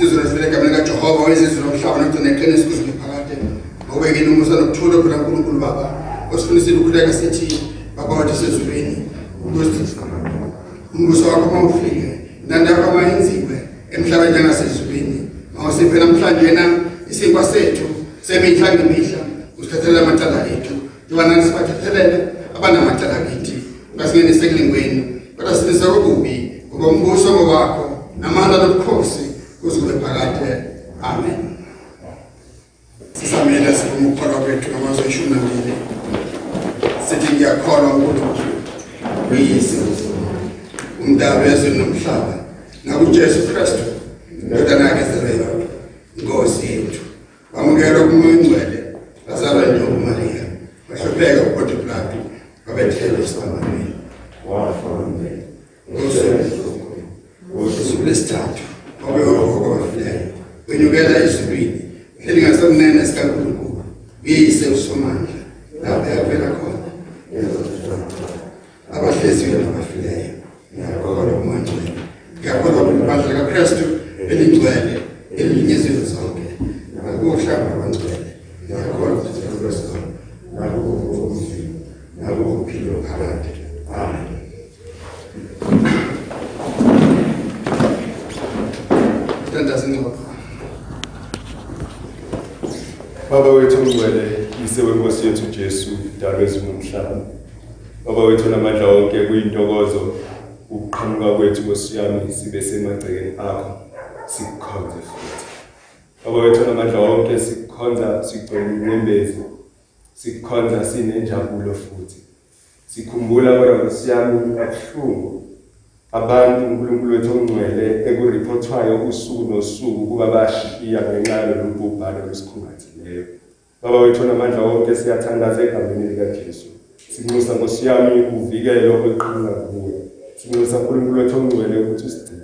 sizwe sivele egameni kaJehova wezizwe nomhlaba nogcina iqiniso kuze phakade ngobeke nomusa nokuthula phela uNkulunkulu baba. Osifunisile ukukhuleka sithi baba wathi sezulwini umbuso wakho mawufike nanda yakho mayenziwe emhlabeni njengasezulwini mawusiphe namhlanje na isinkwa sethu semihla ngemihla yalolu bhubhane lwesikhungathileyo baba wethu namandla wonke siyathandaza egameni likaJesu. Sinxusa Nkosi yami uvikelo oluqhamuka kuwe. Sinxusa uNkulunkulu wethu ongcwele ukuthi usigcine.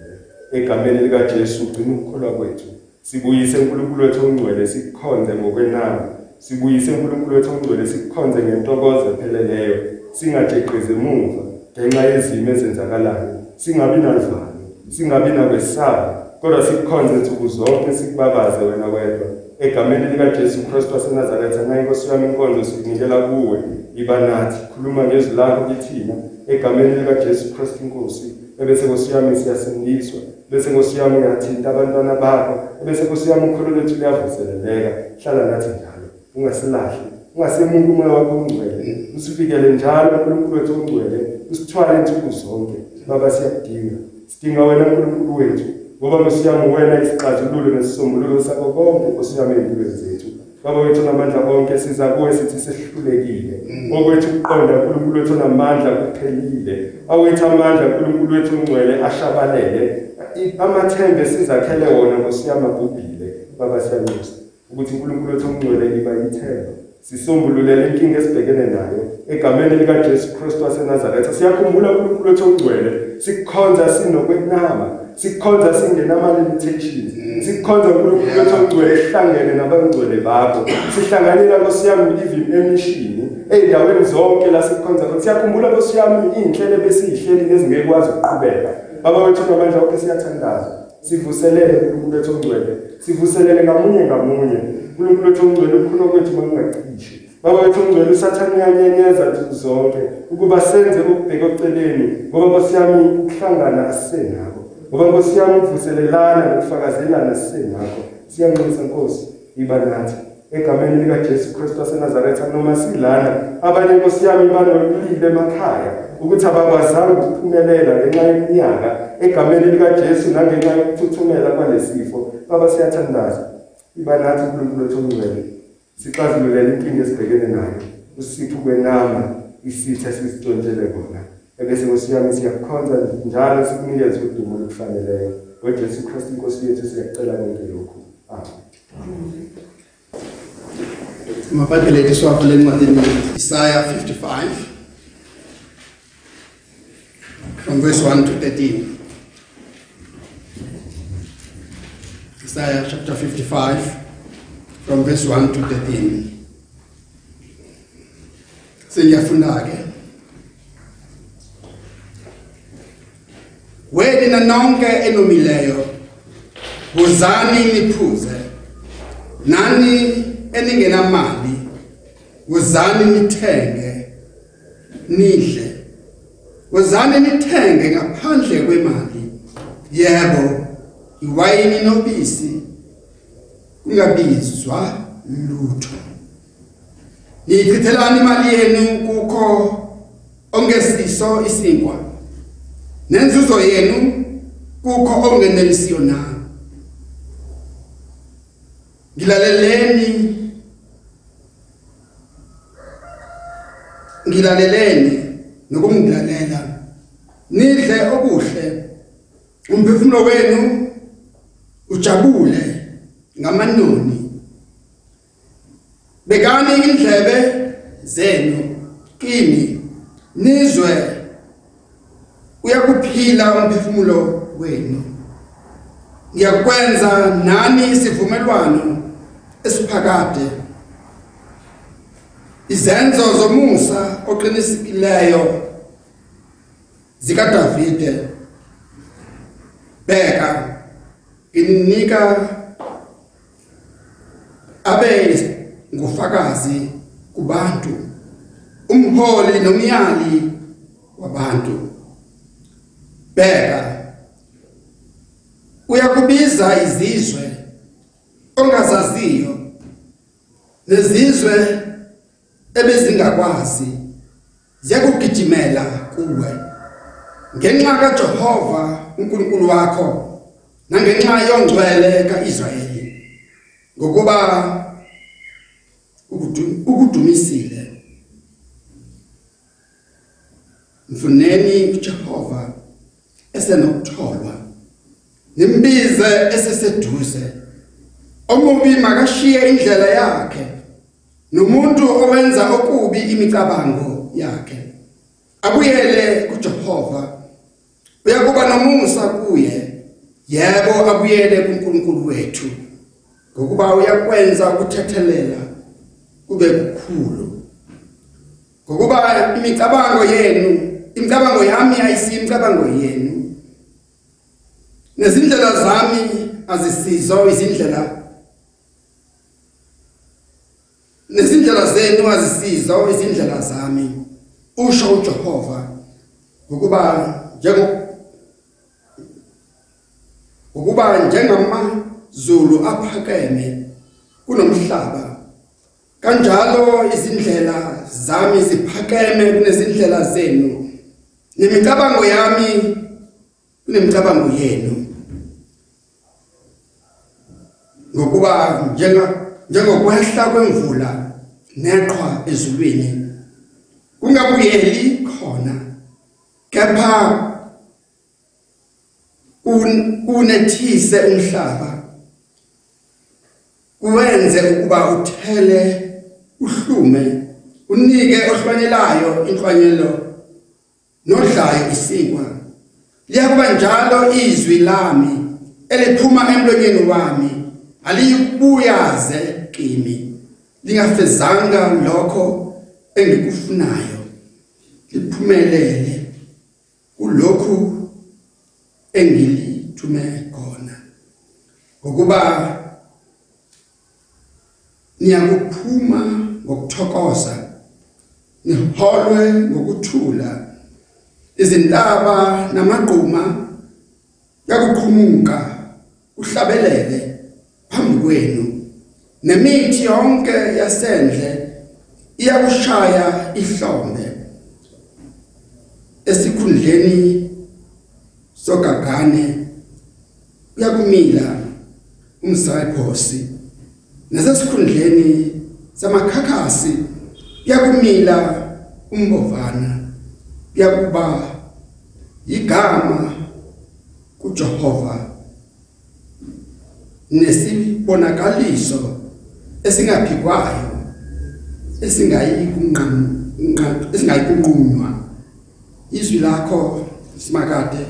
Egameni likaJesu ugcina ukukholwa kwethu. Sibuyise uNkulunkulu wethu ongcwele sikukhonze ngokwenama sibuyise uNkulunkulu wethu ongcwele sikukhonze ngentokozo epheleleyo. Singajeqezi emuva ngenxa yezimo ezenzakalayo. Singabi nalivalo singabi nakwesaba kodwa sikukhonze nsuku zonke sikubabaze wena wedwa. Egameni likaJesu Kristu waseNazaretha naye Nkosi yami inkonzo sikunikela kuwe iba nathi khuluma ngezwi lakho kithina egameni likaJesu Kristu inkosi ebese Nkosi yami siyasindiswa bese Nkosi yami uyathinta abantwana bakho ebese Nkosi yami ukholo lwethu luyavuseleleka hlala nathi njalo ungasilahli ungasemuntu umoya wakho ongcwele usifikele njalo uNkulunkulu wethu ongcwele usithwale insuku zonke. Baba siyakudinga. Sidinga wena uNkulunkulu wethu. Ngoba ngosiyami wena isixazululo nesisombululo sakho konke nkosiyami empilweni zethu. Baba wethu namandla onke siza kuwe sithi sehlulekile. Okwethu ukuqonda uNkulunkulu wethu namandla kuphelile. Awethu amandla uNkulunkulu wethu ongcwele ashabalele. Amathembe sizakhele wona ngosiyami agubhile. Baba siyanxusa. Ukuthi uNkulunkulu wethu ongcwele iba yithemba sisombululele inkinga esibhekene nayo egameni likaJesu Kristu waseNazaretha. Siyakhumbula uNkulunkulu wethu ongcwele sikukhonza sinokwenama sikukhonza singenama limitations sikukhonza uNkulunkulu wethu ongcwele ehlangene nabangcwele bakho. Sihlanganyela nkosiyami even emishini. Ey'ndaweni zonke la sikukhonza khona siyakhumbula nkosiyami iy'nhlelo besiyihleli nezingekwazi ukuqhubeka. Baba wethu namandla wonke siyathandaza. Sivuselele uNkulunkulu wethu ongcwele. Sivuselele ngamunye ngamunye. uNkulunkulu wethu ongcwele ukukhuluma kwethu makungacishi baba wethu ongcwele usathane uyanyenyeza nsuku zonke ukuba senze ukubheka oceleni ngoba nkosi yami ukuhlangana asisenakho ngoba nkosi yami ukuvuselelana nokufakazelana sisenakho siyanxusa nkosi iba nathi. Egameni likaJesu Kristu waseNazaretha noma silana abanye nkosi yami banolile emakhaya ukuthi abakwazanga ukuphumelela ngenxa yeminyaka. Egameni likaJesu nangenxa yokuthuthumela kwalesifo baba siyathandaza. Iba nathi uNkulunkulu wethu ongcwele sixazululele inkinga esibhekene nayo. Usiphe ukwenama isitha sisitshontshele kona. Ebese nkosi yami siyakukhonza njalo sikunikeze udumo olufaneleyo ngojesu kristu inkosi yethu siyakucela konke lokhu amen Mabhayibheli ethu siwavule encwadini Isaiah 55 from verse 1 to 13. Isaiah chapter 55 from verse 1 to 13. Sengiyafunda ke. Wedina nonke enomileyo wozani niphuze. Nani eningenamali wozani nithenge. Nidle wozani nithenge ngaphandle kwemali. Yebo iwayini nobisi. Kungabizwa lutho. Nichithelani imali yenu kukho ongesiso isinkwa nenzuzo yenu kukho ongenelisiyo na? Ngilaleleni. Ngilaleleni nokumngilalela nidle okuhle. Umphefumulo wenu ujabule ngamanoni. Bekani indlebe zenu kimi. Nizwe uyakuphila umphefumulo wenu. Ngiyakwenza nani isivumelwano esiphakade. Izenzo zomusa oqinisikileyo zika Davide beka inika abe ngufakazi kubantu umholi nomyali wabantu. Beka uyakubiza izizwe ongazaziyo nezizwe ebezingakwazi ziyakugijimela kuwe. Ngenxa kaJehova uNkulunkulu wakho nangenxa yongcwele kaIsrayeli ngokuba ukudumisile. Mfuneni uJehova esenokutholwa nimbize eseseduze omubi makashiye indlela yakhe. Nomuntu owenza okubi imicabango yakhe. Abuyele kuJehova. Uyakuba nomusa kuye. Yebo abuyele kuNkulunkulu wethu. Ngokuba uyakwenza ukuthethelela kube kukhulu. Ngokuba imicabango yenu imicabango yami ayisimicabango yenu. Nezindlela zami azisizo izindlela. Nezindlela zenu azisizo izindlela zami usho uJehova ngokuba njengo ukuba njengamazulu aphakeme kunomhlaba. Kanjalo izindlela zami ziphakeme kunezindlela zenu. Nemicabango yami kunemicabango yenu. Ngokuba njenga njengokwehla kwemvula neqhwa ezulwini kungabuyeli khona. Kepha unethise umhlaba kuwenze ukuba uthele uhlume unike ohlwanyelayo inhlwanyelo nodlayo isinkwa liyakuba njalo izwi lami eliphuma emlonyeni wami aliyikubuyaze kimi lingafezanga lokho engikufunayo liphumelele kulokhu engilithume khona. Ngokuba niyakuphuma ngokuthokoza niholwe ngokuthula izintaba namagquma yakuqhumuka uhlabelele. Phambi kwenu. Nemithi yonke yasendle iyakushaya ihlombe. Esikhundleni sogagane uyakumila umsayiphosi nasesikhundleni samakhakhasi uyakumila umbovana. Kuyakuba igama kuJehova. Nesibonakaliso esingaphikwayo esingayikunqanqa esingayikunqunywa izwi lakho simakade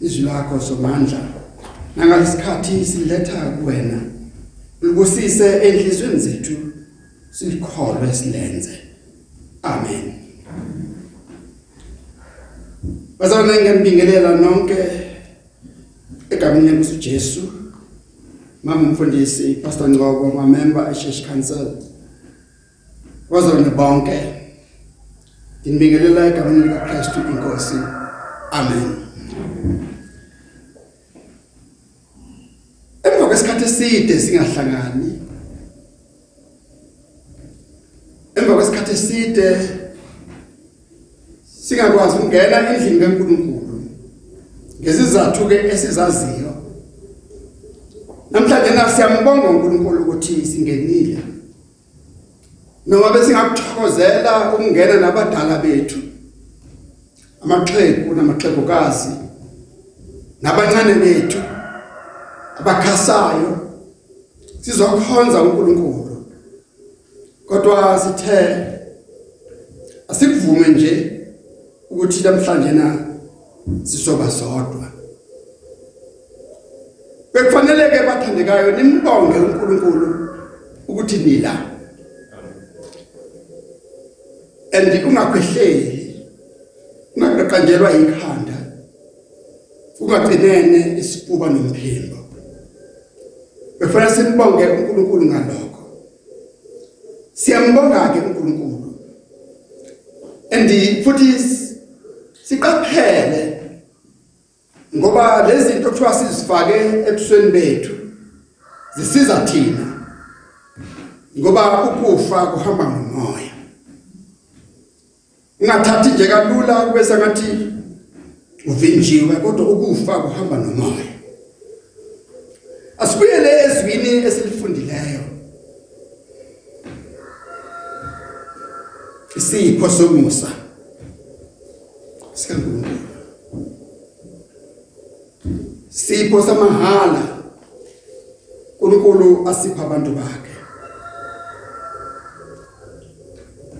izwi lakho somandla nangalesikhathi siletha kuwena ulibusise enhlizweni zethu silikholwe silenze. Amen. Bazalwane ngiyambingelela nonke egameni lenkosi uJesu mama mfundisi pastor Ngcobo ma member e church council. Wazona bonke Ngibingelela egameni lika Kristu inkosi. Amen. Emva kwesikhathi eside singahlangani Emva kwesikhathi eside singakwazi ukungena endlini kaNkulunkulu. Ngesizathu ke esizaziyo Namhlanje nasiyambonga uNkulunkulu ukuthi singenile. Noma besingakuthokozela ukungena nabadala bethu amaxhegu namaxhegokazi nabancane bethu abakhasayo sizokhonza uNkulunkulu. Kodwa sithe asikuvume nje ukuthi namhlanje na sisoba sodwa bekufanele ke bathandekayo nimbonge uNkulunkulu ukuthi nila. And ungakwehleli ungaqanjelwa ikhanda ungagcinene isifuba nomphimbo. Befuna simbonge uNkulunkulu ngalokho. Siyambonga ke uNkulunkulu. And futhi siqaphele ngoba lezi zinto kuthiwa sizifake ebusweni bethu zisiza thina. Ngoba ukufa kuhamba ngomoya. Ungathathi nje kalula kube sengathi uvinjiwe kodwa ukufa kuhamba nomoya. Asibuyele ezwini esilifundileyo. Isipho somusa sikaNkulunkulu. Sipho samahala. uNkulunkulu asipha abantu bakhe.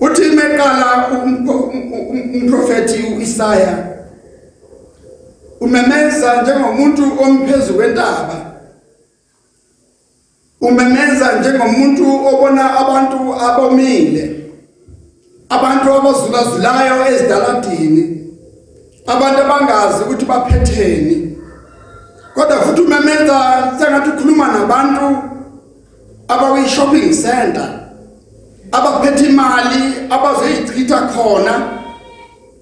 Uthi meqala umprofeti uIsaya umemeza njengomuntu omphezulu kwentaba umemeza njengomuntu obona abantu abomile abantu abazulazulayo ezidaladini abantu abangazi ukuthi baphetheni. Kodwa futhi umemeza sengathi ukhuluma nabantu abawi shopping center abaphethe imali abazoyichitha khona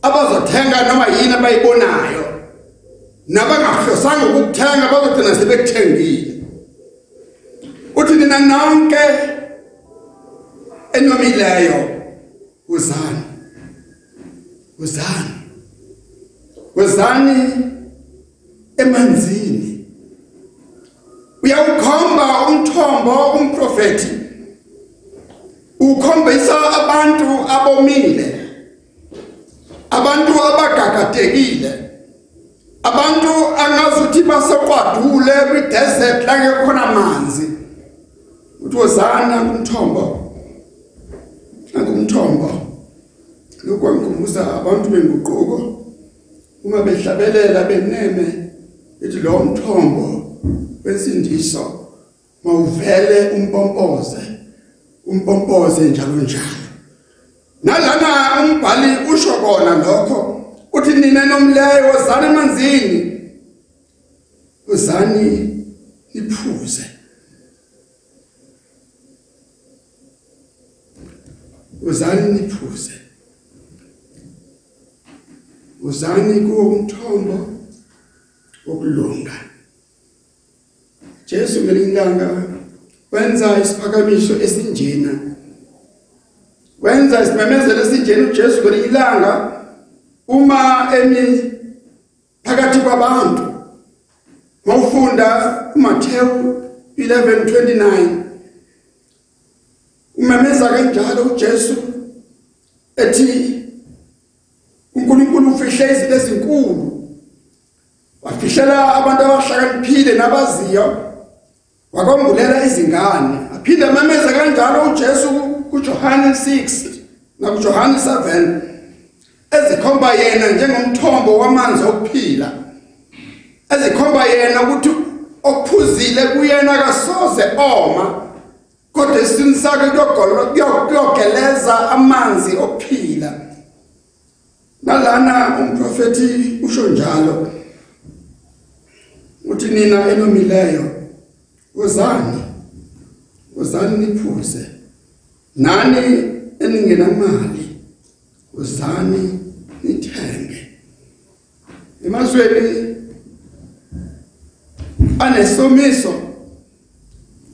abazothenga noma yini abayibonayo. Nabangahlosanga ukuthenga bazogcina sebekuthengile. Uthi nina nonke enomileyo uzani uzani uzani emanzini. Uyawukhomba umthombo umprofeti ukhombisa abantu abomile abantu abagagadekile abantu angazuthi baseqwadule kwi-desert la kukhona amanzi. Uthi wozana kumthombo angumthombo. Lokwangikhumbuza abantu benguquko. Uma behlabelela beneme ethi lo mthombo wensindiso mawuvele umpompoze umpompoze njalo njalo. Nalana umbhali usho kona lokho uthi nina nomleyo wozana emanzini? Uzani iphuze uzani niphuze. Uzani kumthombo wokulunga Jesu ngelinganga wenza isiphakamiso esinjena. Wenza isimemezelo esinjena uJesu kwelilanga uma emi phakathi kwabantu. Mawufunda uMathewu 11:29 umemeza kanjalo uJesu ethi uNkulunkulu ufihle izinto ezinkulu. Wafihlela abantu abahlakaniphile nabaziyo wakombulela izingane. Aphinde amemeza kanjalo uJesu kuJohane 6 nakuJohane 7 ezikhomba yena njengomthombo wamanzi okuphila ezikhomba yena ukuthi okuphuzile kuyena kasoze oma kodwa isini sakhe kuyogeleza amanzi okuphila. Nalana umprofeti usho njalo uthi nina enomileyo uzani uzani niphuze nani eningenamali uzani nithenge. Emazweni anesomiso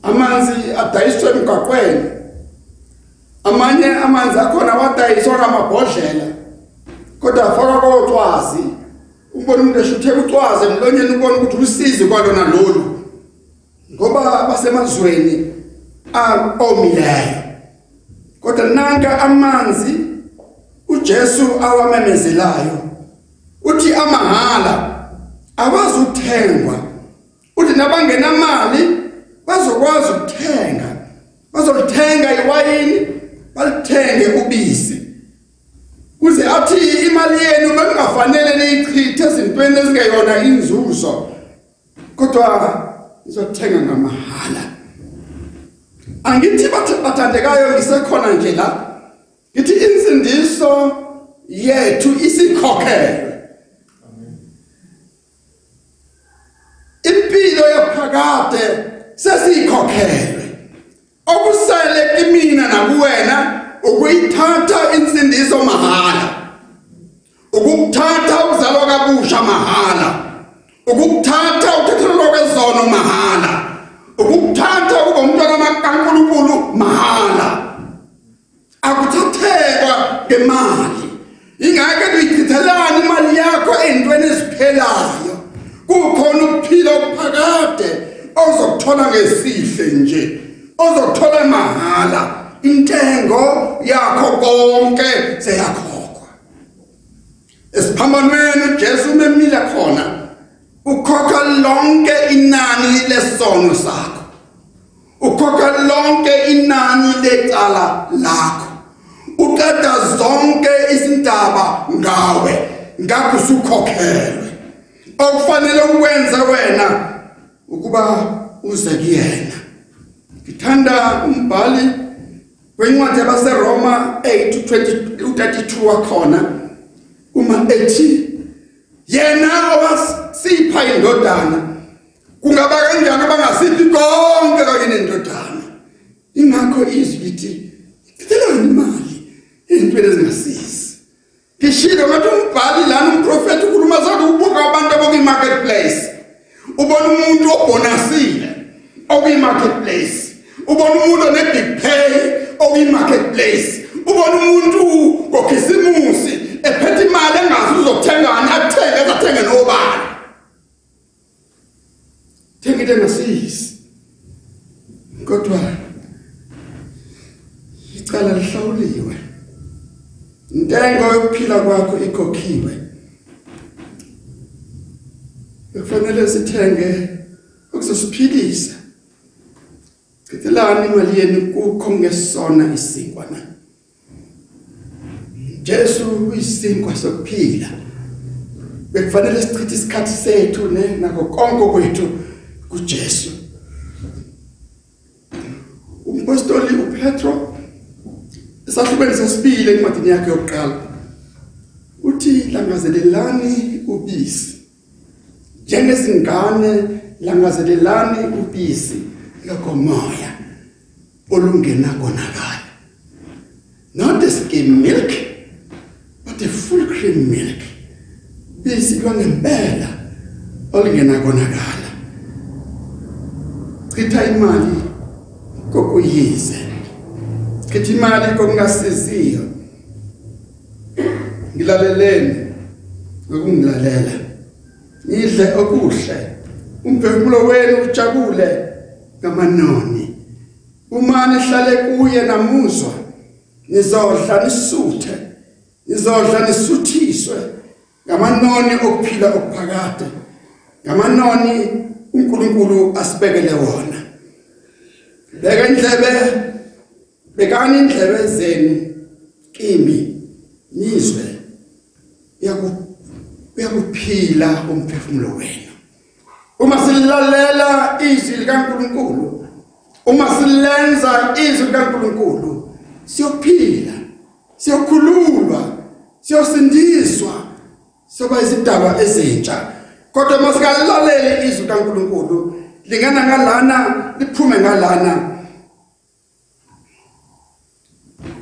amanzi adayiswe emgaqweni amanye amanzi akhona wadayiswa ngamabhodlela kodwa afaka kotwazi ubona umuntu eshuthe ucwazi emlonyeni ubona ukuthi usizi kwalona lolu. Ngoba basemazweni aomileyo kodwa nanka amanzi uJesu awamemezelayo. Uthi amahala awazi ukuthengwa uthi nabangenamali bazokwazi ukuthenga. Bazolithenga iwayini balithenge ubisi. Kuze athi imali yenu bengafanele niyichithe ezintweni ezingeyona inzuzo. Kodwa izothenga ngamahala. Angithi bathandekayo ngisekhona nje la. Ngithi insindiso yethu isikhokhelwe impilo yaphakade sesikhokhelwe okusele kimina nakuwena ukuyithatha insindiso mahala ukukuthatha ukuzalwa kabusha mahala. Ukukuthatha uthethelwa kwezono mahala. Ukukuthatha ube umntwana kaNkulunkulu mahala. Akuthathekwa ngemali. Ingake uyichithelana imali yakho ezintweni eziphelayo. Kukhona ukuphila okuphakade ozokuthola ngesihle nje ozokuthola mahala. Intengo yakho konke seyakhokhwa. Esiphambanweni uJesu memile khona ukhokha lonke inani lesono sakho. Ukhokha lonke inani lecala lakho. Uqeda zonke izindaba ngawe ngakho usukhokhelwe okufanele ukwenze wena ukuba uze kuyena. Ngithanda umbhali wencwadi yabaseRoma 8:32 wakhona uma ethi yena owasipha indodana. Kungaba kanjani abangasiphi konke kanye nendodana? Ingakho izwi lithi ngithelani imali ezintweni ezingasizi ngishilo ngathi umbhali lana umprofeti ukhuluma zathi ubuka abantu abokuyi marketplace ubona umuntu obonasile okuyi marketplace ubona umuntu one big pay okuyi marketplace ubona umuntu ngokhisimusi ephethe imali engazi uzokuthengani athenge athenge nobani. Thenga into engasisi kodwa icala lihlawuliwe. Intengo yokuphila kwakho ikhokhiwe. Kufanele sithenge okuzosiphilisa Ngithelani imali yenu kukho ngesona isinkwa na Jesu uyisinkwa sokuphila. Bekufanele sichithe isikhathi sethu ne nako konke kwethu kuJesu. Umpostoli uPetro esahlubeni sesibili encwadini yakhe yokuqala uthi langazelelani ubisi. Njengezingane langazelelani ubisi. Lokomoya olungena konakala not the skim milk but the full cream milk. Bisi kwangempela olungena konakala chitha imali kokuyize. Chitha imali kokungasiziyo ngilaleleni ngokungilalela. Idle okuhle. Umphefumulo wenu ujabule. Ngamanoni uma nihlale kuye namuzwa nizodla nisuthe nizodla nisuthiswe. Ngamanoni okuphila okuphakade ngamanoni uNkulunkulu asibekele wona. Beka indlebe bekani indlebe zenu kimi nizwe. Yaku uyakuphila umphefumulo wenu. Uma silalela izwi likaNkuluNkulu. Uma silenza izwi likaNkuluNkulu siyophila siyokhululwa siyosindiswa soba izidaba ezintsha. Kodwa masikalaleli izwi likaNkuluNkulu lingana ngalana liphume ngalana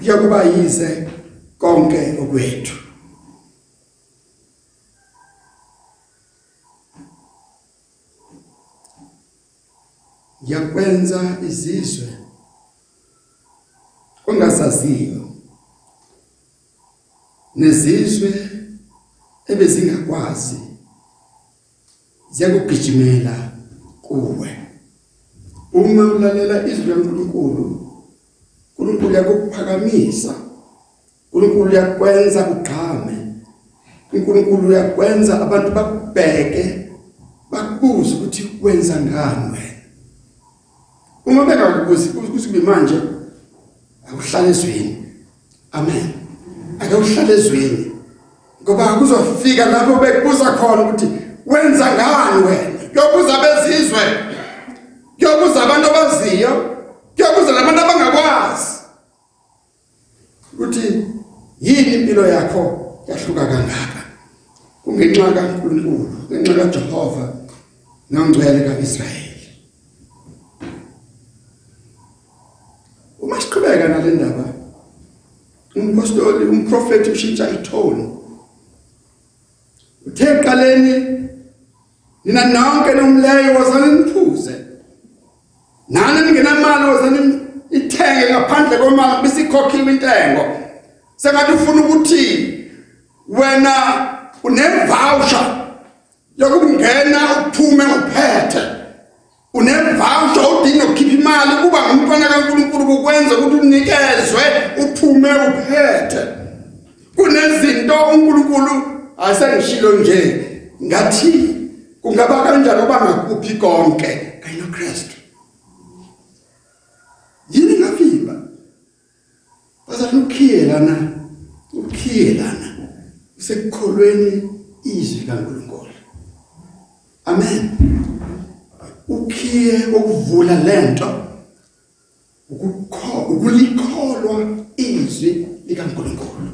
yakuba yize konke okwethu. Yakwenza izizwe ongasaziyo nezizwe ebezingakwazi ziyakugijimela kuwe. Uma ulalela izwi laNkulunkulu uNkulunkulu yakuphakamisa uNkulunkulu yakwenza ugqame uNkulunkulu yakwenza abantu bakubheke bakubuze ukuthi wenza ngani uma bengakubuzi kusibe manje akuhlala ezweni. Amen. Akuhlala ezweni. Ngoba kuzofika lapho bekubuza khona ukuthi wenza ngani wena? Kuyobuza bezizwe. Kuyobuza abantu abaziyo. Kuyobuza labantu abangakwazi. Ukuthi yini impilo yakho yahluka kangaka? Kungenxa kaNkulunkulu ngenxa kaJehova nongcwele kaIsrayeli. Uma siqhubeka nale ndaba umpostoli umprofeti ushintsha itone uthe eqaleni nina nonke nomleyo wozani niphuze nani ningenamali wozani ithenge ngaphandle komali bisikhokhiwe intengo. Sengathi ufuna ukuthi wena unevoucher yokungena uphume uphethe. Unevoucher udinga ukukhipha imali kuba ngumntwana kaNkuluNkulu ukwenza ukuthi unikezwe uphume uphethe. Kunezinto uNkulunkulu asengishilo nje ngathi kungaba kanjani oba ngakuphi konke kayino Christ yini ngafika bazathi ukhiye lana ukhiye lana usekukholweni izwi kaNkulunkulu. Amen. Ukhiye ukuvula lento ukukho ukulikholwa izwi likaNkulunkulu.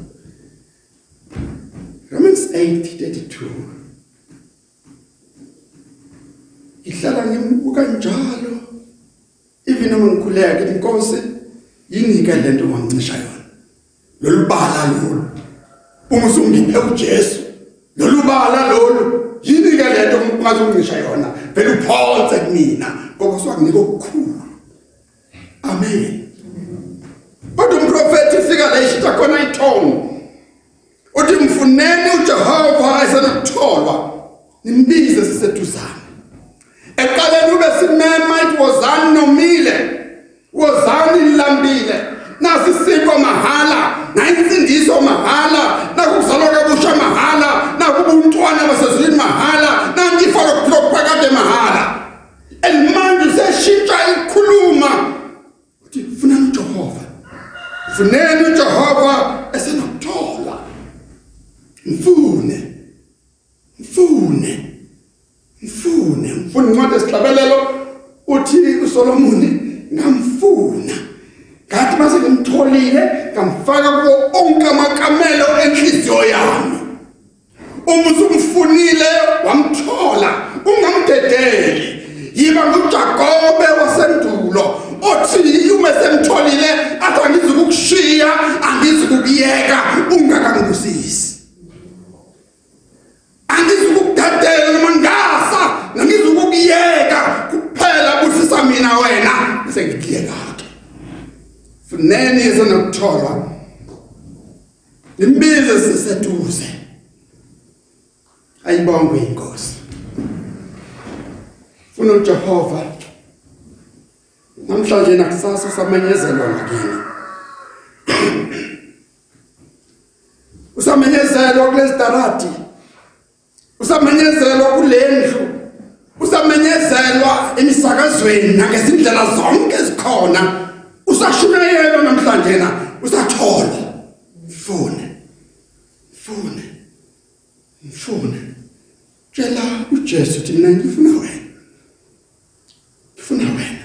Romans 8:32 Ihlala ngimbuka njalo even noma ngikhuleka ngithi inkosi yinike lento ongancisha yona. Lolu bala lolu uma usungiphe uJesu. Lolu bala lolu yinike lento ungazongisha yona. Vele uphonse kumina ngoba usuwakunika okukhulu. Amen. Kodwa umprofeti ufika la ishita khona ithongo uthi mfuneni uJehova esenokutholwa nimbize siseduzana eqaleni ube simema it wozani nomile wozani lambile nasi siko mahala nayinsindiso mahala nakuzalwa kabusha mahala nakubuntwana basezulwini mahala nanti ifalo kuphila okuphakade mahala and manje seshintsha ikhuluma uthi funani uJehova funeni uJehova esenokuthola mfune mfune mfune mfuna incwadi esihlabelelo uthi uSolomoni ngamfuna ngathi mase ngimtholile ngamfaka kuwo onke amakamelo enhliziyo yami uma usumfunile wamthola ungamdedeli yiba nguJakobe wasendulo othi uma semtholile athi angizukukushiya angizukukuyeka ungakangibusisi angizukukudedela noma ngasa ngizukukuyeka kuphela busisa mina wena bese ngikuyeka ke funeni esenokutholwa imbize siseduze ayibongwe inkosi funa uJehova namhlanje nakusasa usamenyezelwa ngakini usamenyezelwa kulesidarati usamenyezelwa kulendlu. Usamenyezelwa emisakazweni nangesindlela zonke ezikhona. Usashunayelwa namhlanje na usathola. Mfune. Mfune. Mfune. Tshela uJesu uthi mina ngifuna wena. Ngifuna wena.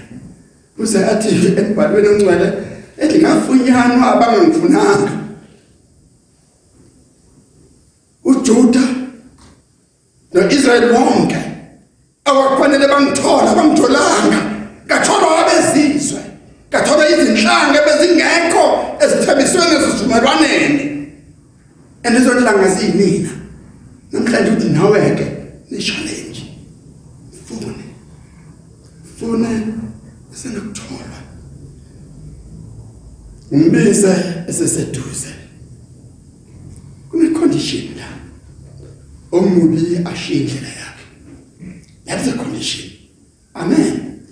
Uze athi embhalweni ongcwele ethi ngafunyanwa noIsrael wonke awakwanele bangithola bangitholanga. Ngatholwa abezizwe ngatholwa izinhlanga bezingekho ezithembisweni esizumelwaneni andizonhlanga ziyimina namhlanje uthi nawe ke ni-challenge fune. Fune esenokutholwa. Umbize eseseduze. Kune-condition la omubi ashiye indlela yakhe. That's a condition. Amen.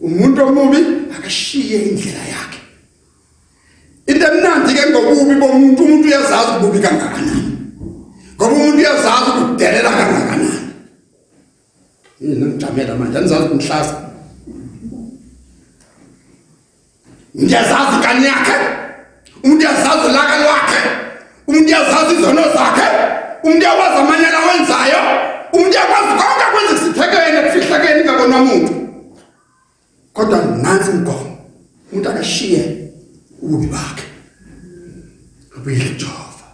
Umuntu omubi akashiye indlela yakhe. Into emnandi ke ngobubi bomuntu umuntu uyazazi ububi kangakanani. Ngoba umuntu uyazazi ukudelela kangakanani. Yini ngijamela manje anizazi umhlasa Ngiyazazi kanye yakhe. Umuntu uyazazi ulaka lwakhe. Umuntu uyazazi izono zakhe. Umuntu uyawazi amanyala wenzayo. Umuntu uyakwazi konke kwenza isithekene kufihlakeni ngabona umuntu. Kodwa nansi inkomo. Umuntu akashiye ububi bakhe. Abuyele Jehova.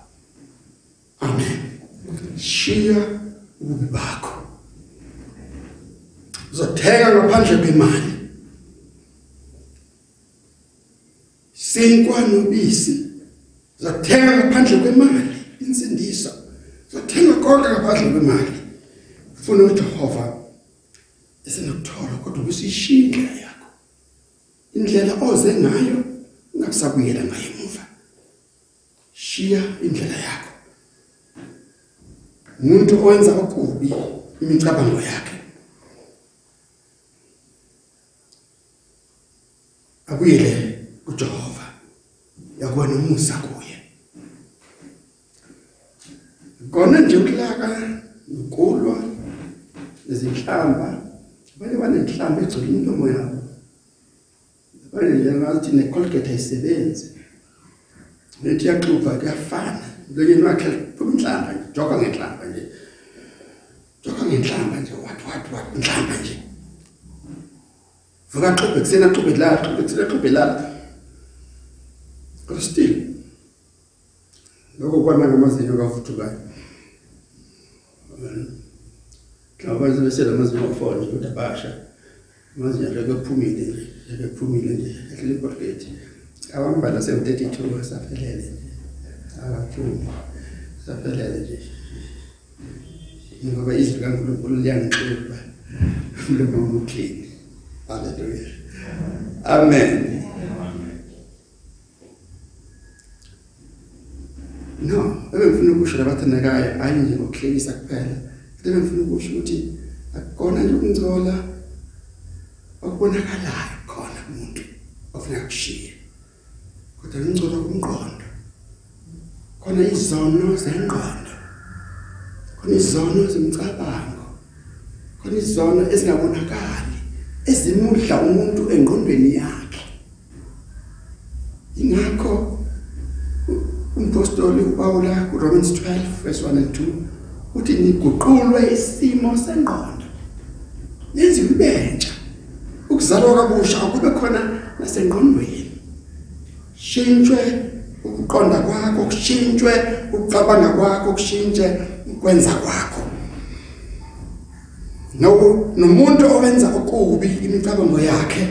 Amen. Shiya ububi bakho. Uzothenga ngaphandle kwemali. sinkwa nobisi zathenga ngaphandle kwemali insindiso zathenga konke ngaphandle kwemali. Ufuna uJehova esenokuthola kodwa indlela yakho. Indlela oze ngayo ungakusabuyela ngayo emuva. Shiya indlela yakho. Umuntu owenza okubi imicabango yakhe. Abuyele kuJehova. Yakubona umusa kuye kona nje ukulaka ukulwa izinhlamba abanye banenhlamba egcwele intomo yabo. Abanye nje ngathi necolgate ayisebenzi. Nethi yaxuba kuyafana. Lokeni wakhe phuma inhlamba nje joka ngenhlamba nje. Joka ngenhlamba nje what what what inhlamba nje. Vuka xubhe kusena xubhe la xubhe kusena xubhe la. Kodwa still lokho kwana ngamazinyo kavuthukayo Klabazi bese lamazinyo afona nje kodwa basha. Amazinyo leke phumile nje leke phumile nje ehlele iportrait awambala 732 asaphelele nje akaphumi saphelele nje ngoba izwi kaNkulunkulu liyangixuba umlomo umuclean haleluya amen. Ukusho labathandekayo hayi nje ngokuhlekisa kuphela ebengifuna ukusho ukuthi akukona nje ukungcola okubonakalayo khona umuntu ofuna kushiya kodwa ingcola kumqondo. Khona izono zengqondo. Khona izono zemicabango. Khona izono ezingabonakali ezimudla umuntu engqondweni yakhe. Ingakho umpostoli uPaula kuRomans 12 verse 1 and 2 uthi niguqulwe isimo sengqondo yenziwe ibentsha. Ukuzalwa kabusha akube khona nasengqondweni. Shintshwe ukuqonda kwakho kushintshwe ukucabanga kwakho kushintshe ukwenza kwakho. No nomuntu owenza okubi imicabango yakhe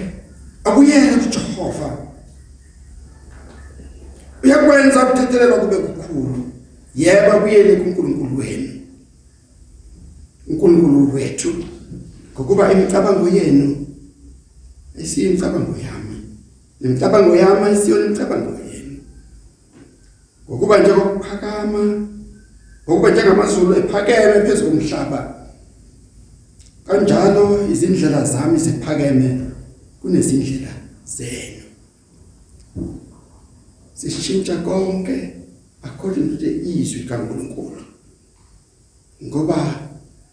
abuyele kuJehova. Uyakwenza ukuthethelelwa kube kukhulu. Yebo abuyele kuNkulunkulu wenu. uNkulunkulu wethu. Ngokuba imicabango yenu esiyimicabango yami. Nemicabango yami isiyo imicabango yenu. Ngokuba njengokuphakama ngokuba njengamazulu ephakeme phezulu komhlaba kanjalo izindlela zami ziphakeme kunezindlela zenu. Sishintsha konke according to the izwi kaNkuluNkulu. Ngoba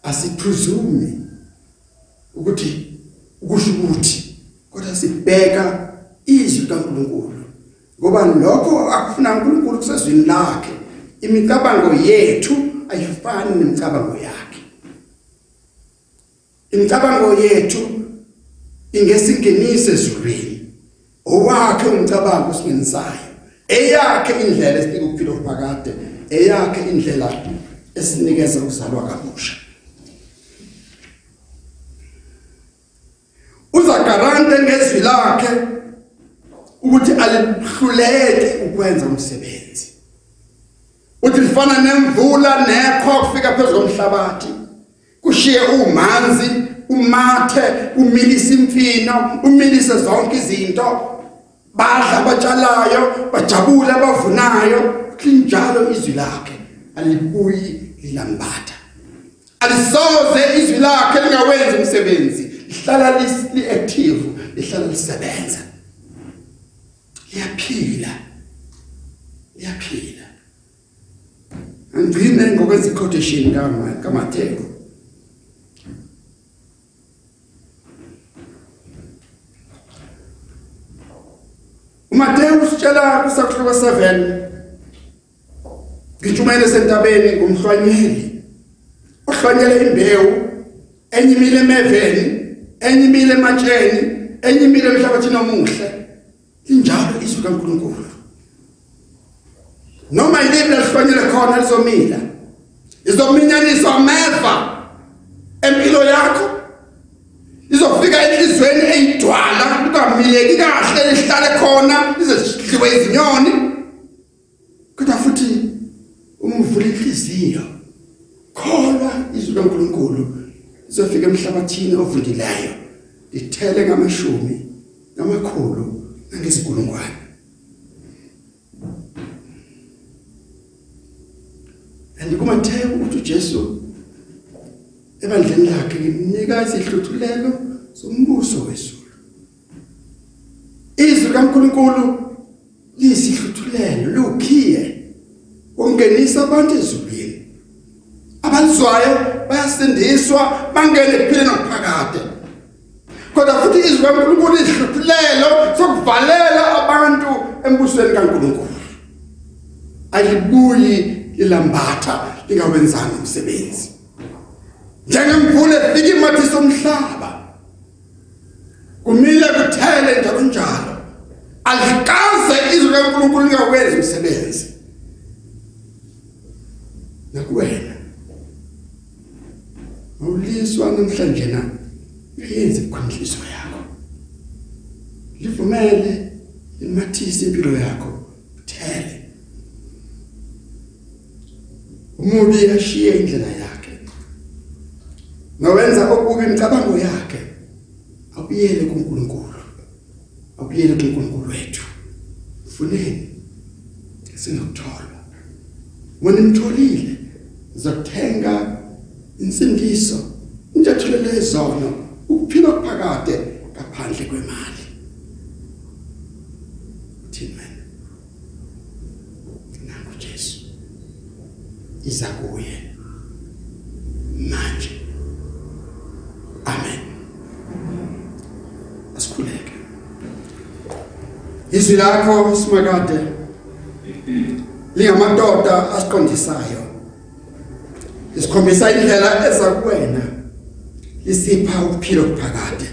asipresume ukuthi ukusho ukuthi kodwa sibheka izwi kaNkuluNkulu. Ngoba lokho akufuna uNkulunkulu kusezwini lakhe imicabango yethu ayifani nemicabango yakhe. Imicabango yethu ingesingenise ezulwini owakhe umcabango osingenisayo. Eyakhe indlela esinika ukuphila okuphakade eyakhe indlela esinikeza ukuzalwa kabusha. Uzagarante ngezwi lakhe ukuthi alihluleki ukwenza umsebenzi. Uthi lifana nemvula nekho kufika phezulu komhlabathi kushiye umanzi umathe umilisa imfino umilise zonke izinto. Badla abatshalayo bajabule abavunayo linjalo izwi lakhe. Alibuyi lilambatha alisoze izwi lakhe lingawenzi umsebenzi. Lihlala li active lihlala lisebenza. Liyaphila. Liyaphila. Angcine ngokwenza quotation kama kaMatheo uMatheo usitshela kusakhuluka 7 ngijumele sentabeni ngumhlwanyeli ohlwanyela imbewu enyimile emeveni enyimile ematsheni enyimile emhlabathini omuhle. Injalo izwi kaNkuluNkulu. Noma yiliphi lesihlwanyele khona lizomila izominyaniswa ameva empilo yakho izofika enhlizweni eyidwala. Kungamileki kahle lihlale khona lize sidliwe izinyoni. Kodwa futhi umvula inhliziyo kholwa izwi kaNkuluNkulu izofika emhlabathini ovundileyo lithele ngamashumi ngamakhulu nangezikulungwane andikumatheka ukuthi uJesu ebandleni lakhe nginika isihluthulelo sombuso wezulu izwi kaNkuluNkulu liyisihluthulelo lokhiye ungenisa abantu ezulwini. Abalizwayo bayasindiswa bangene kuphela ngaphakade. Kodwa futhi izwi kaNkuluNkulu ihluthulelo sokuvalela abantu embusweni kaNkuluNkulu. Alibuyi lilambatha lingawenzanga umsebenzi. Njengemvula efika imathi somhlaba kumile kuthele njalo njalo. Alikaze izwi kaNkuluNkulu lingawenzi umsebenzi nakuwena. Awuliswa namhlanje na? Yenze ikhondliso yakho. Livumele limathise impilo yakho. Uthele umubi ashiye indlela yakhe. Nawenza okubi imicabango yakhe. Abuyele kuNkulunkulu. Abuyele kuNkulunkulu wethu. Funeni sinokuthola wena imtholile uzothenga insindiso injathelele izono ukuphila okuphakade ngaphandle kwemali. Thina nangu Jesu. Iza kuye manje amen asikhuleke izwi lakho simakade lingamadoda asiqondisayo. Isikhombisa indlela eza kuwena. Isipha ukuphila okuphakade.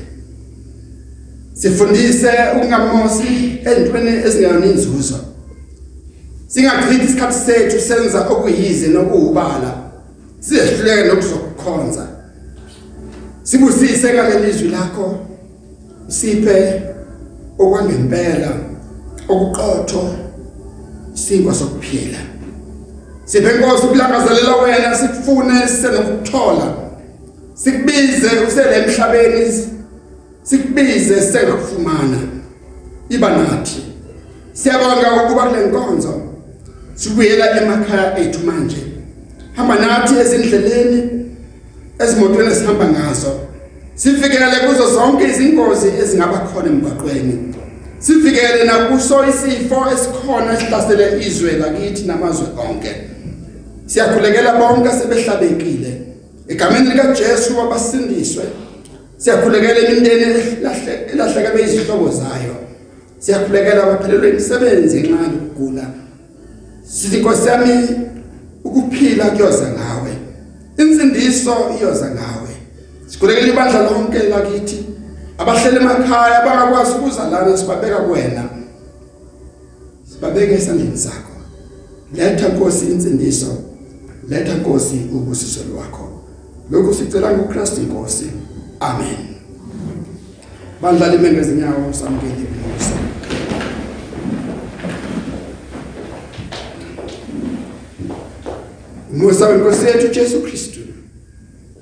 Sifundise ukungamosi entweni ezingeyona inzuzo. Singachithi isikhathi sethu senza okuyize nokuhubala siyehluleke nokuzokukhonza. Sibusise ngaleli zwi lakho. Siphe okwangempela. Okuqotho sinkwa sokuphila. Siphe inkosi ukulangazelela wena sikufune sisenokuthola sikubize usele emhlabeni sikubize sengakufumana. Iba nathi. Siyabonga ukuba kule nkonzo sibuyela emakhaya ethu manje. Hamba nathi ezindleleni ezimotweni esihamba ngazo. Sifikele kuzo zonke izingozi ezingaba khona emgwaqweni. Sivikele nakuso isifo esikhona esihlasele izwe lakithi namazwe onke. Siyakhulekela bonke sebehlabekile. Egameni lika Jesu wabasindiswe. Siyakhulekela imindeni elahleka beyizihlobo zayo. Siyakhulekela abaphelelwe imisebenzi ngenxa yokugula. Sithi Nkosi yami ukuphila kuyoza ngawe. Insindiso iyoza ngawe. Sikhulekela ibandla lonke lakithi. abahlele emakhaya abangakwazi ukuza lana sibabeka kuwena. Sibabeka esandleni sakho. Letha Nkosi insindiso. Letha Nkosi ubusiso lwakho. Lokho sicela ngoKristu Nkosi. Amen. Bandlali mengezinyawo samukele Nkosi Musa wenkosi yethu Jesu Kristu.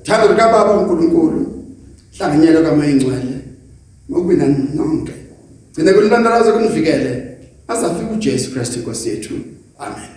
Thando lika Baba uNkulunkulu hlanganyelwa kamayingcwele ngokwina nonke. Gcina kulintandalazo kunivikele azafika uJesu Kristu inkosi yethu. Amen.